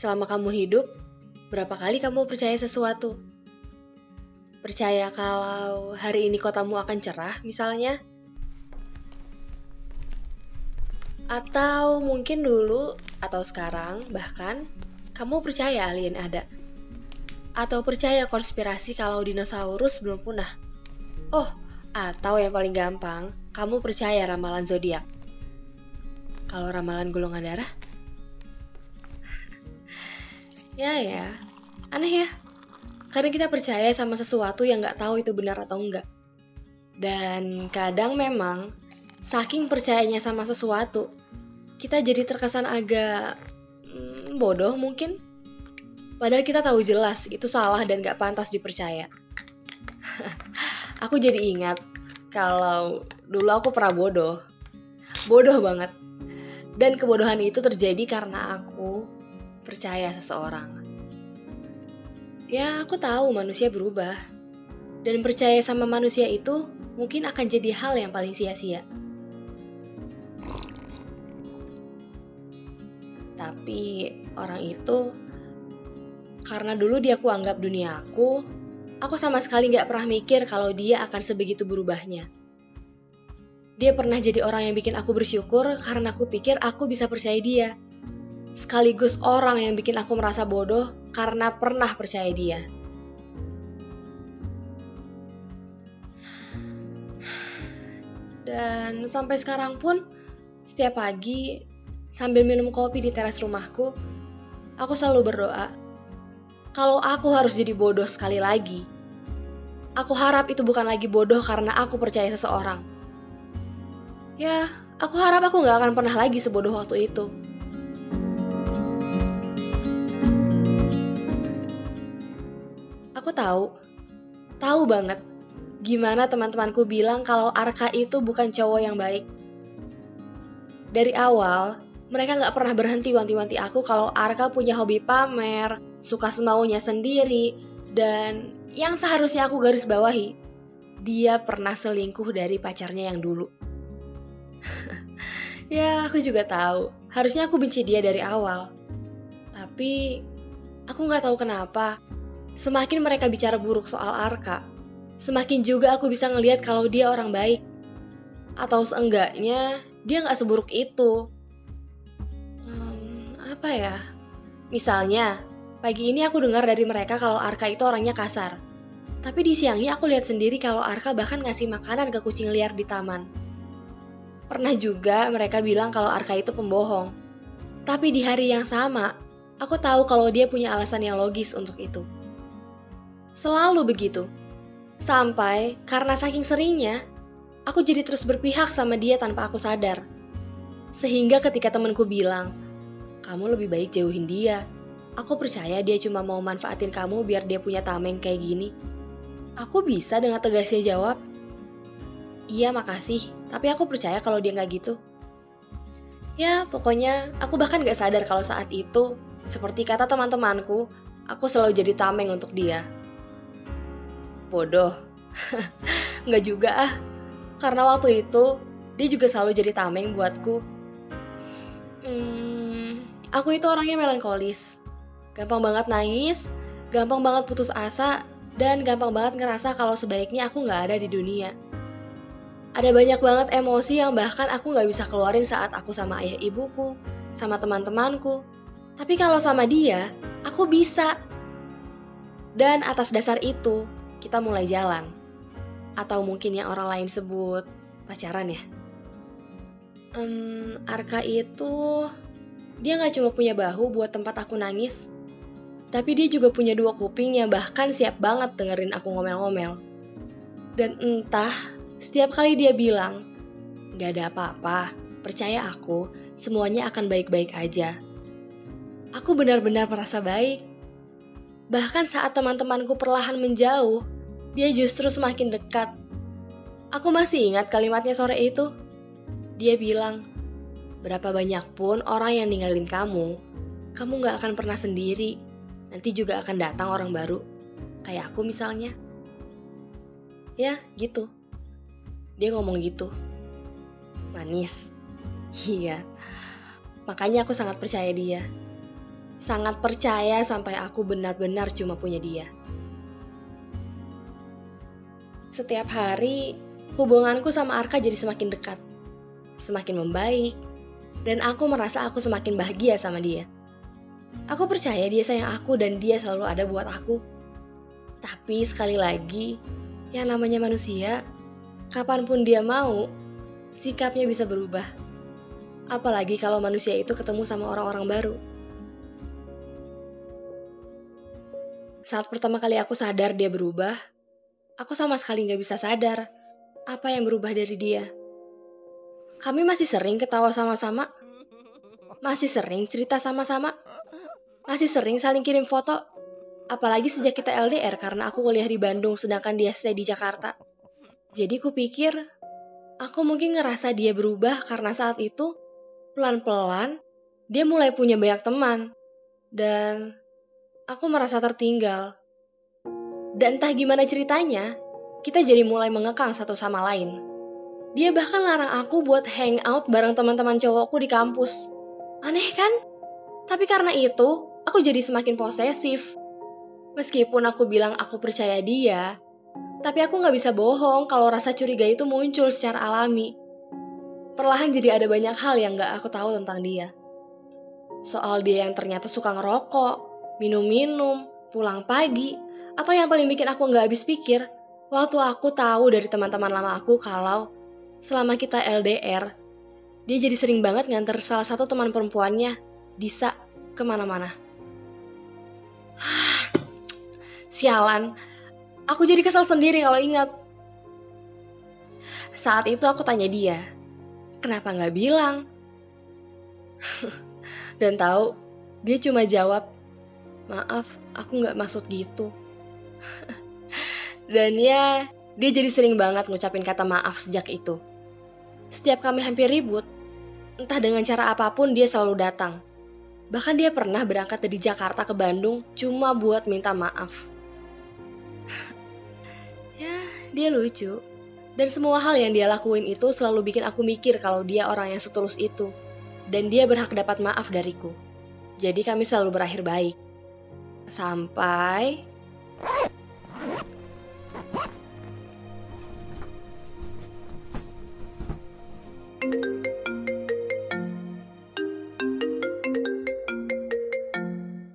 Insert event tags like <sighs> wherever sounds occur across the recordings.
selama kamu hidup, berapa kali kamu percaya sesuatu? Percaya kalau hari ini kotamu akan cerah, misalnya? Atau mungkin dulu, atau sekarang, bahkan, kamu percaya alien ada? Atau percaya konspirasi kalau dinosaurus belum punah? Oh, atau yang paling gampang, kamu percaya ramalan zodiak? Kalau ramalan golongan darah? Ya ya, aneh ya. Kadang kita percaya sama sesuatu yang nggak tahu itu benar atau enggak. Dan kadang memang saking percayanya sama sesuatu, kita jadi terkesan agak hmm, bodoh mungkin. Padahal kita tahu jelas itu salah dan gak pantas dipercaya. <laughs> aku jadi ingat kalau dulu aku pernah bodoh. Bodoh banget. Dan kebodohan itu terjadi karena aku percaya seseorang. Ya, aku tahu manusia berubah. Dan percaya sama manusia itu mungkin akan jadi hal yang paling sia-sia. Tapi orang itu karena dulu dia aku anggap dunia aku, aku sama sekali gak pernah mikir kalau dia akan sebegitu berubahnya. Dia pernah jadi orang yang bikin aku bersyukur karena aku pikir aku bisa percaya dia sekaligus orang yang bikin aku merasa bodoh karena pernah percaya dia. Dan sampai sekarang pun, setiap pagi sambil minum kopi di teras rumahku, aku selalu berdoa. Kalau aku harus jadi bodoh sekali lagi, aku harap itu bukan lagi bodoh karena aku percaya seseorang. Ya, aku harap aku gak akan pernah lagi sebodoh waktu itu. Tahu, tahu banget gimana teman-temanku bilang kalau Arka itu bukan cowok yang baik. Dari awal, mereka nggak pernah berhenti wanti-wanti aku kalau Arka punya hobi pamer, suka semaunya sendiri, dan yang seharusnya aku garis bawahi, dia pernah selingkuh dari pacarnya yang dulu. <laughs> ya, aku juga tahu. Harusnya aku benci dia dari awal. Tapi, aku nggak tahu kenapa Semakin mereka bicara buruk soal Arka, semakin juga aku bisa ngelihat kalau dia orang baik. Atau seenggaknya, dia nggak seburuk itu. Hmm, apa ya? Misalnya, pagi ini aku dengar dari mereka kalau Arka itu orangnya kasar. Tapi di siangnya aku lihat sendiri kalau Arka bahkan ngasih makanan ke kucing liar di taman. Pernah juga mereka bilang kalau Arka itu pembohong. Tapi di hari yang sama, aku tahu kalau dia punya alasan yang logis untuk itu. Selalu begitu. Sampai karena saking seringnya, aku jadi terus berpihak sama dia tanpa aku sadar. Sehingga ketika temanku bilang, kamu lebih baik jauhin dia. Aku percaya dia cuma mau manfaatin kamu biar dia punya tameng kayak gini. Aku bisa dengan tegasnya jawab, Iya makasih, tapi aku percaya kalau dia nggak gitu. Ya, pokoknya aku bahkan gak sadar kalau saat itu, seperti kata teman-temanku, aku selalu jadi tameng untuk dia. Bodoh. <laughs> Nggak juga ah. Karena waktu itu, dia juga selalu jadi tameng buatku. Hmm, aku itu orangnya melankolis. Gampang banget nangis, gampang banget putus asa, dan gampang banget ngerasa kalau sebaiknya aku nggak ada di dunia. Ada banyak banget emosi yang bahkan aku nggak bisa keluarin saat aku sama ayah ibuku, sama teman-temanku. Tapi kalau sama dia, aku bisa. Dan atas dasar itu, kita mulai jalan. Atau mungkin yang orang lain sebut pacaran ya. Um, Arka itu dia nggak cuma punya bahu buat tempat aku nangis, tapi dia juga punya dua kuping yang bahkan siap banget dengerin aku ngomel-ngomel. Dan entah, setiap kali dia bilang, gak ada apa-apa, percaya aku, semuanya akan baik-baik aja. Aku benar-benar merasa baik. Bahkan saat teman-temanku perlahan menjauh, dia justru semakin dekat. Aku masih ingat kalimatnya sore itu. Dia bilang, berapa banyak pun orang yang ninggalin kamu, kamu gak akan pernah sendiri. Nanti juga akan datang orang baru. Kayak aku misalnya. Ya, gitu. Dia ngomong gitu. Manis. <laughs> Iya. Makanya aku sangat percaya dia. Sangat percaya sampai aku benar-benar cuma punya dia. Setiap hari, hubunganku sama Arka jadi semakin dekat. Semakin membaik, dan aku merasa aku semakin bahagia sama dia. Aku percaya dia sayang aku dan dia selalu ada buat aku. Tapi sekali lagi, yang namanya manusia, kapan pun dia mau, sikapnya bisa berubah. Apalagi kalau manusia itu ketemu sama orang-orang baru. Saat pertama kali aku sadar dia berubah, aku sama sekali gak bisa sadar apa yang berubah dari dia. Kami masih sering ketawa sama-sama, masih sering cerita sama-sama, masih sering saling kirim foto, apalagi sejak kita LDR karena aku kuliah di Bandung sedangkan dia stay di Jakarta. Jadi kupikir, aku mungkin ngerasa dia berubah karena saat itu pelan-pelan dia mulai punya banyak teman dan aku merasa tertinggal. Dan entah gimana ceritanya, kita jadi mulai mengekang satu sama lain. Dia bahkan larang aku buat hangout bareng teman-teman cowokku di kampus. Aneh kan? Tapi karena itu, aku jadi semakin posesif. Meskipun aku bilang aku percaya dia, tapi aku gak bisa bohong kalau rasa curiga itu muncul secara alami perlahan jadi ada banyak hal yang gak aku tahu tentang dia. Soal dia yang ternyata suka ngerokok, minum-minum, pulang pagi, atau yang paling bikin aku gak habis pikir, waktu aku tahu dari teman-teman lama aku kalau selama kita LDR, dia jadi sering banget nganter salah satu teman perempuannya, Disa, ke mana-mana. Sialan, aku jadi kesal sendiri kalau ingat. Saat itu aku tanya dia, kenapa nggak bilang? <laughs> Dan tahu, dia cuma jawab, maaf, aku nggak maksud gitu. <laughs> Dan ya, dia jadi sering banget ngucapin kata maaf sejak itu. Setiap kami hampir ribut, entah dengan cara apa pun dia selalu datang. Bahkan dia pernah berangkat dari Jakarta ke Bandung cuma buat minta maaf. <sighs> ya, dia lucu. Dan semua hal yang dia lakuin itu selalu bikin aku mikir kalau dia orang yang setulus itu. Dan dia berhak dapat maaf dariku. Jadi kami selalu berakhir baik. Sampai...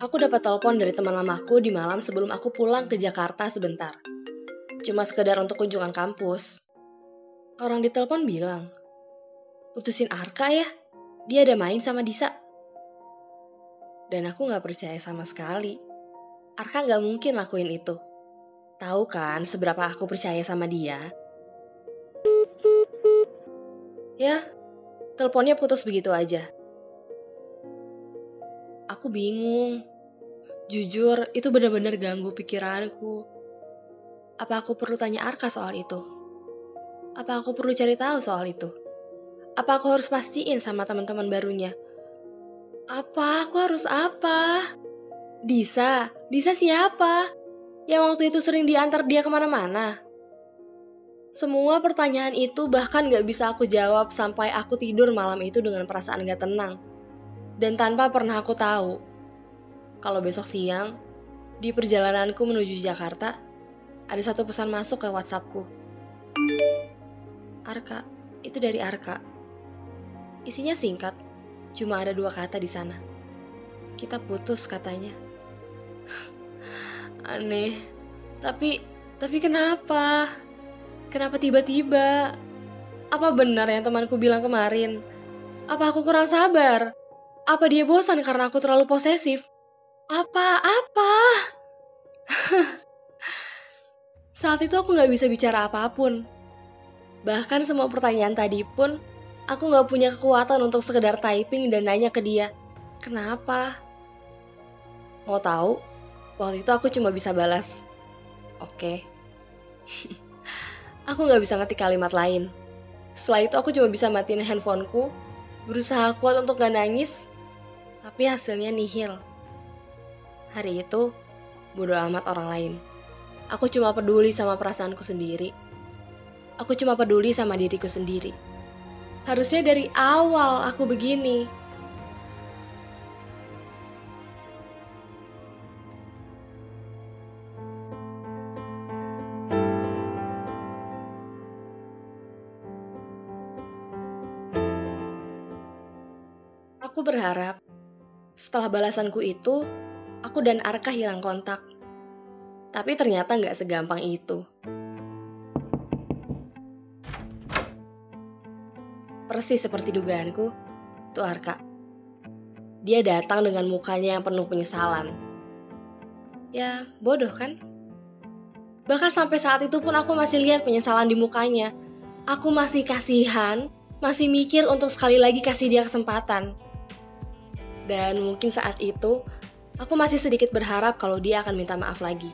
Aku dapat telepon dari teman lamaku di malam sebelum aku pulang ke Jakarta sebentar. Cuma sekedar untuk kunjungan kampus. Orang di telepon bilang, putusin Arka ya, dia ada main sama Disa. Dan aku gak percaya sama sekali. Arka gak mungkin lakuin itu. Tahu kan seberapa aku percaya sama dia? Ya, teleponnya putus begitu aja. Aku bingung. Jujur, itu benar-benar ganggu pikiranku. Apa aku perlu tanya Arka soal itu? Apa aku perlu cari tahu soal itu? Apa aku harus pastiin sama teman-teman barunya? Apa aku harus apa? Disa, Disa siapa? Yang waktu itu sering diantar dia ke mana-mana. Semua pertanyaan itu bahkan gak bisa aku jawab sampai aku tidur malam itu dengan perasaan gak tenang. Dan tanpa pernah aku tahu, kalau besok siang, di perjalananku menuju Jakarta, ada satu pesan masuk ke WhatsAppku. Arka, itu dari Arka. Isinya singkat, cuma ada dua kata di sana. Kita putus katanya. Aneh, tapi tapi kenapa? Kenapa tiba-tiba? Apa benar yang temanku bilang kemarin? Apa aku kurang sabar? Apa dia bosan karena aku terlalu posesif? Apa? Apa? <laughs> Saat itu aku gak bisa bicara apa pun. Bahkan semua pertanyaan tadi pun, aku gak punya kekuatan untuk sekedar typing dan nanya ke dia, kenapa? Mau tahu? Waktu itu aku cuma bisa balas, oke. Okay. <laughs> aku gak bisa ngetik kalimat lain. Setelah itu aku cuma bisa matiin handphoneku, berusaha kuat untuk gak nangis, tapi hasilnya nihil. Hari itu, bodo amat orang lain. Aku cuma peduli sama perasaanku sendiri. Aku cuma peduli sama diriku sendiri. Harusnya dari awal aku begini. Berharap setelah balasanku itu, aku dan Arka hilang kontak. Tapi ternyata nggak segampang itu. Persis seperti dugaanku, itu Arka. Dia datang dengan mukanya yang penuh penyesalan. Ya, bodoh kan? Bahkan sampai saat itu pun aku masih lihat penyesalan di mukanya. Aku masih kasihan, masih mikir untuk sekali lagi kasih dia kesempatan. Dan mungkin saat itu, aku masih sedikit berharap kalau dia akan minta maaf lagi.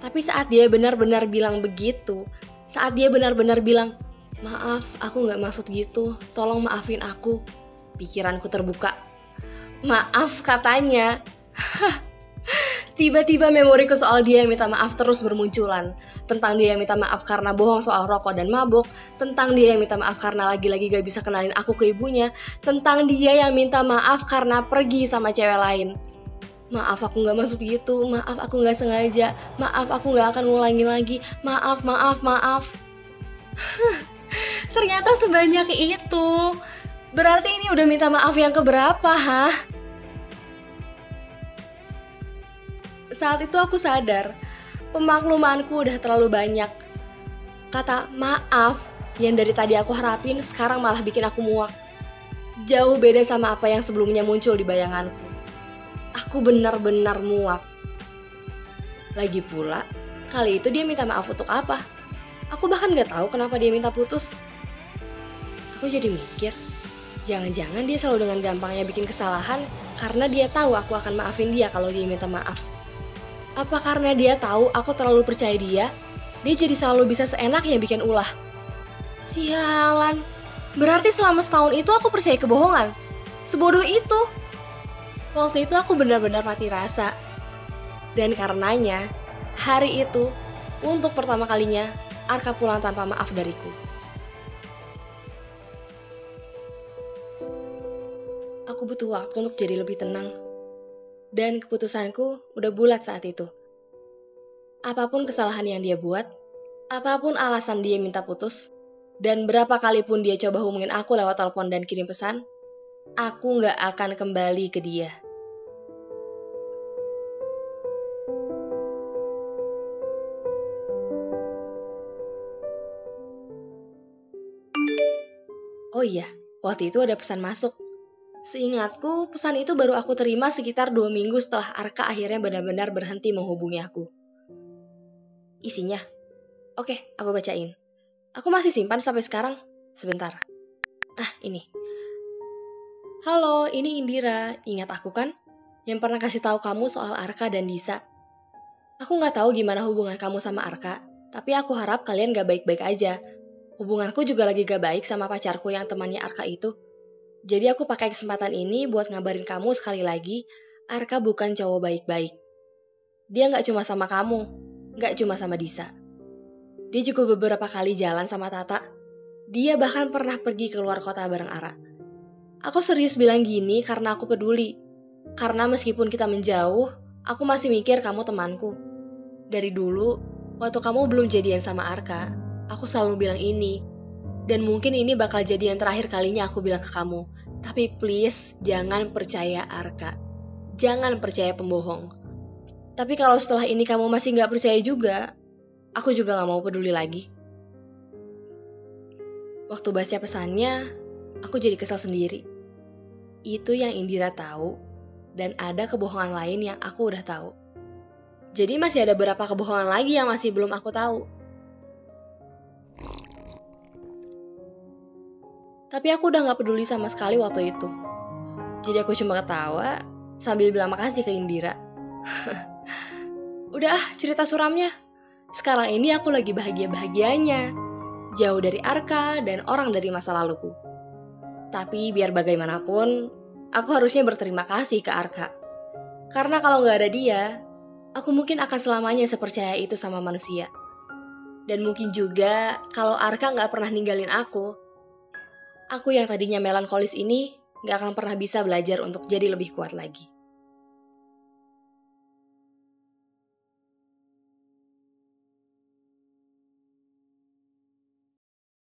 Tapi saat dia benar-benar bilang begitu, saat dia benar-benar bilang, maaf, aku gak maksud gitu, tolong maafin aku. Pikiranku terbuka. Maaf katanya. <laughs> Tiba-tiba memoriku soal dia yang minta maaf terus bermunculan. Tentang dia yang minta maaf karena bohong soal rokok dan mabuk. Tentang dia yang minta maaf karena lagi-lagi gak bisa kenalin aku ke ibunya. Tentang dia yang minta maaf karena pergi sama cewek lain. Maaf aku gak maksud gitu, maaf aku gak sengaja, maaf aku gak akan ngulangin lagi, maaf, maaf, maaf. <laughs> Ternyata sebanyak itu. Berarti ini udah minta maaf yang keberapa, hah? Saat itu aku sadar, pemaklumanku udah terlalu banyak. Kata maaf yang dari tadi aku harapin sekarang malah bikin aku muak. Jauh beda sama apa yang sebelumnya muncul di bayanganku. Aku benar-benar muak. Lagi pula, kali itu dia minta maaf untuk apa? Aku bahkan gak tahu kenapa dia minta putus. Aku jadi mikir, jangan-jangan dia selalu dengan gampangnya bikin kesalahan karena dia tahu aku akan maafin dia kalau dia minta maaf. Apa karena dia tahu aku terlalu percaya dia, dia jadi selalu bisa seenaknya bikin ulah. Sialan. Berarti selama setahun itu aku percaya kebohongan. Sebodoh itu. Waktu itu aku benar-benar mati rasa. Dan karenanya, hari itu, untuk pertama kalinya, Arka pulang tanpa maaf dariku. Aku butuh waktu untuk jadi lebih tenang dan keputusanku udah bulat saat itu. Apa pun kesalahan yang dia buat, apa pun alasan dia minta putus, dan berapa kali pun dia coba hubungin aku lewat telepon dan kirim pesan, aku nggak akan kembali ke dia. Oh iya, waktu itu ada pesan masuk Seingatku, pesan itu baru aku terima sekitar dua minggu setelah Arka akhirnya benar-benar berhenti menghubungi aku. Isinya, oke, aku bacain. Aku masih simpan sampai sekarang. Sebentar. Ah, ini. Halo, ini Indira. Ingat aku kan? Yang pernah kasih tahu kamu soal Arka dan Disa. Aku nggak tahu gimana hubungan kamu sama Arka, tapi aku harap kalian gak baik-baik aja. Hubunganku juga lagi gak baik sama pacarku yang temannya Arka itu. Jadi aku pakai kesempatan ini buat ngabarin kamu sekali lagi, Arka bukan cowok baik-baik. Dia nggak cuma sama kamu, nggak cuma sama Disa. Dia juga beberapa kali jalan sama Tata. Dia bahkan pernah pergi keluar kota bareng Ara. Aku serius bilang gini karena aku peduli. Karena meskipun kita menjauh, aku masih mikir kamu temanku. Dari dulu, waktu kamu belum jadian sama Arka, aku selalu bilang ini, dan mungkin ini bakal jadi yang terakhir kalinya aku bilang ke kamu. Tapi please, jangan percaya Arka. Jangan percaya pembohong. Tapi kalau setelah ini kamu masih gak percaya juga, aku juga gak mau peduli lagi. Waktu baca pesannya, aku jadi kesal sendiri. Itu yang Indira tahu, dan ada kebohongan lain yang aku udah tahu. Jadi masih ada beberapa kebohongan lagi yang masih belum aku tahu. Tapi aku udah gak peduli sama sekali waktu itu. Jadi aku cuma ketawa sambil bilang makasih ke Indira. <laughs> udah ah cerita suramnya. Sekarang ini aku lagi bahagia-bahagianya. Jauh dari Arka dan orang dari masa laluku. Tapi biar bagaimanapun, aku harusnya berterima kasih ke Arka. Karena kalau gak ada dia, aku mungkin akan selamanya sepercaya itu sama manusia. Dan mungkin juga kalau Arka gak pernah ninggalin aku, aku yang tadinya melankolis ini gak akan pernah bisa belajar untuk jadi lebih kuat lagi.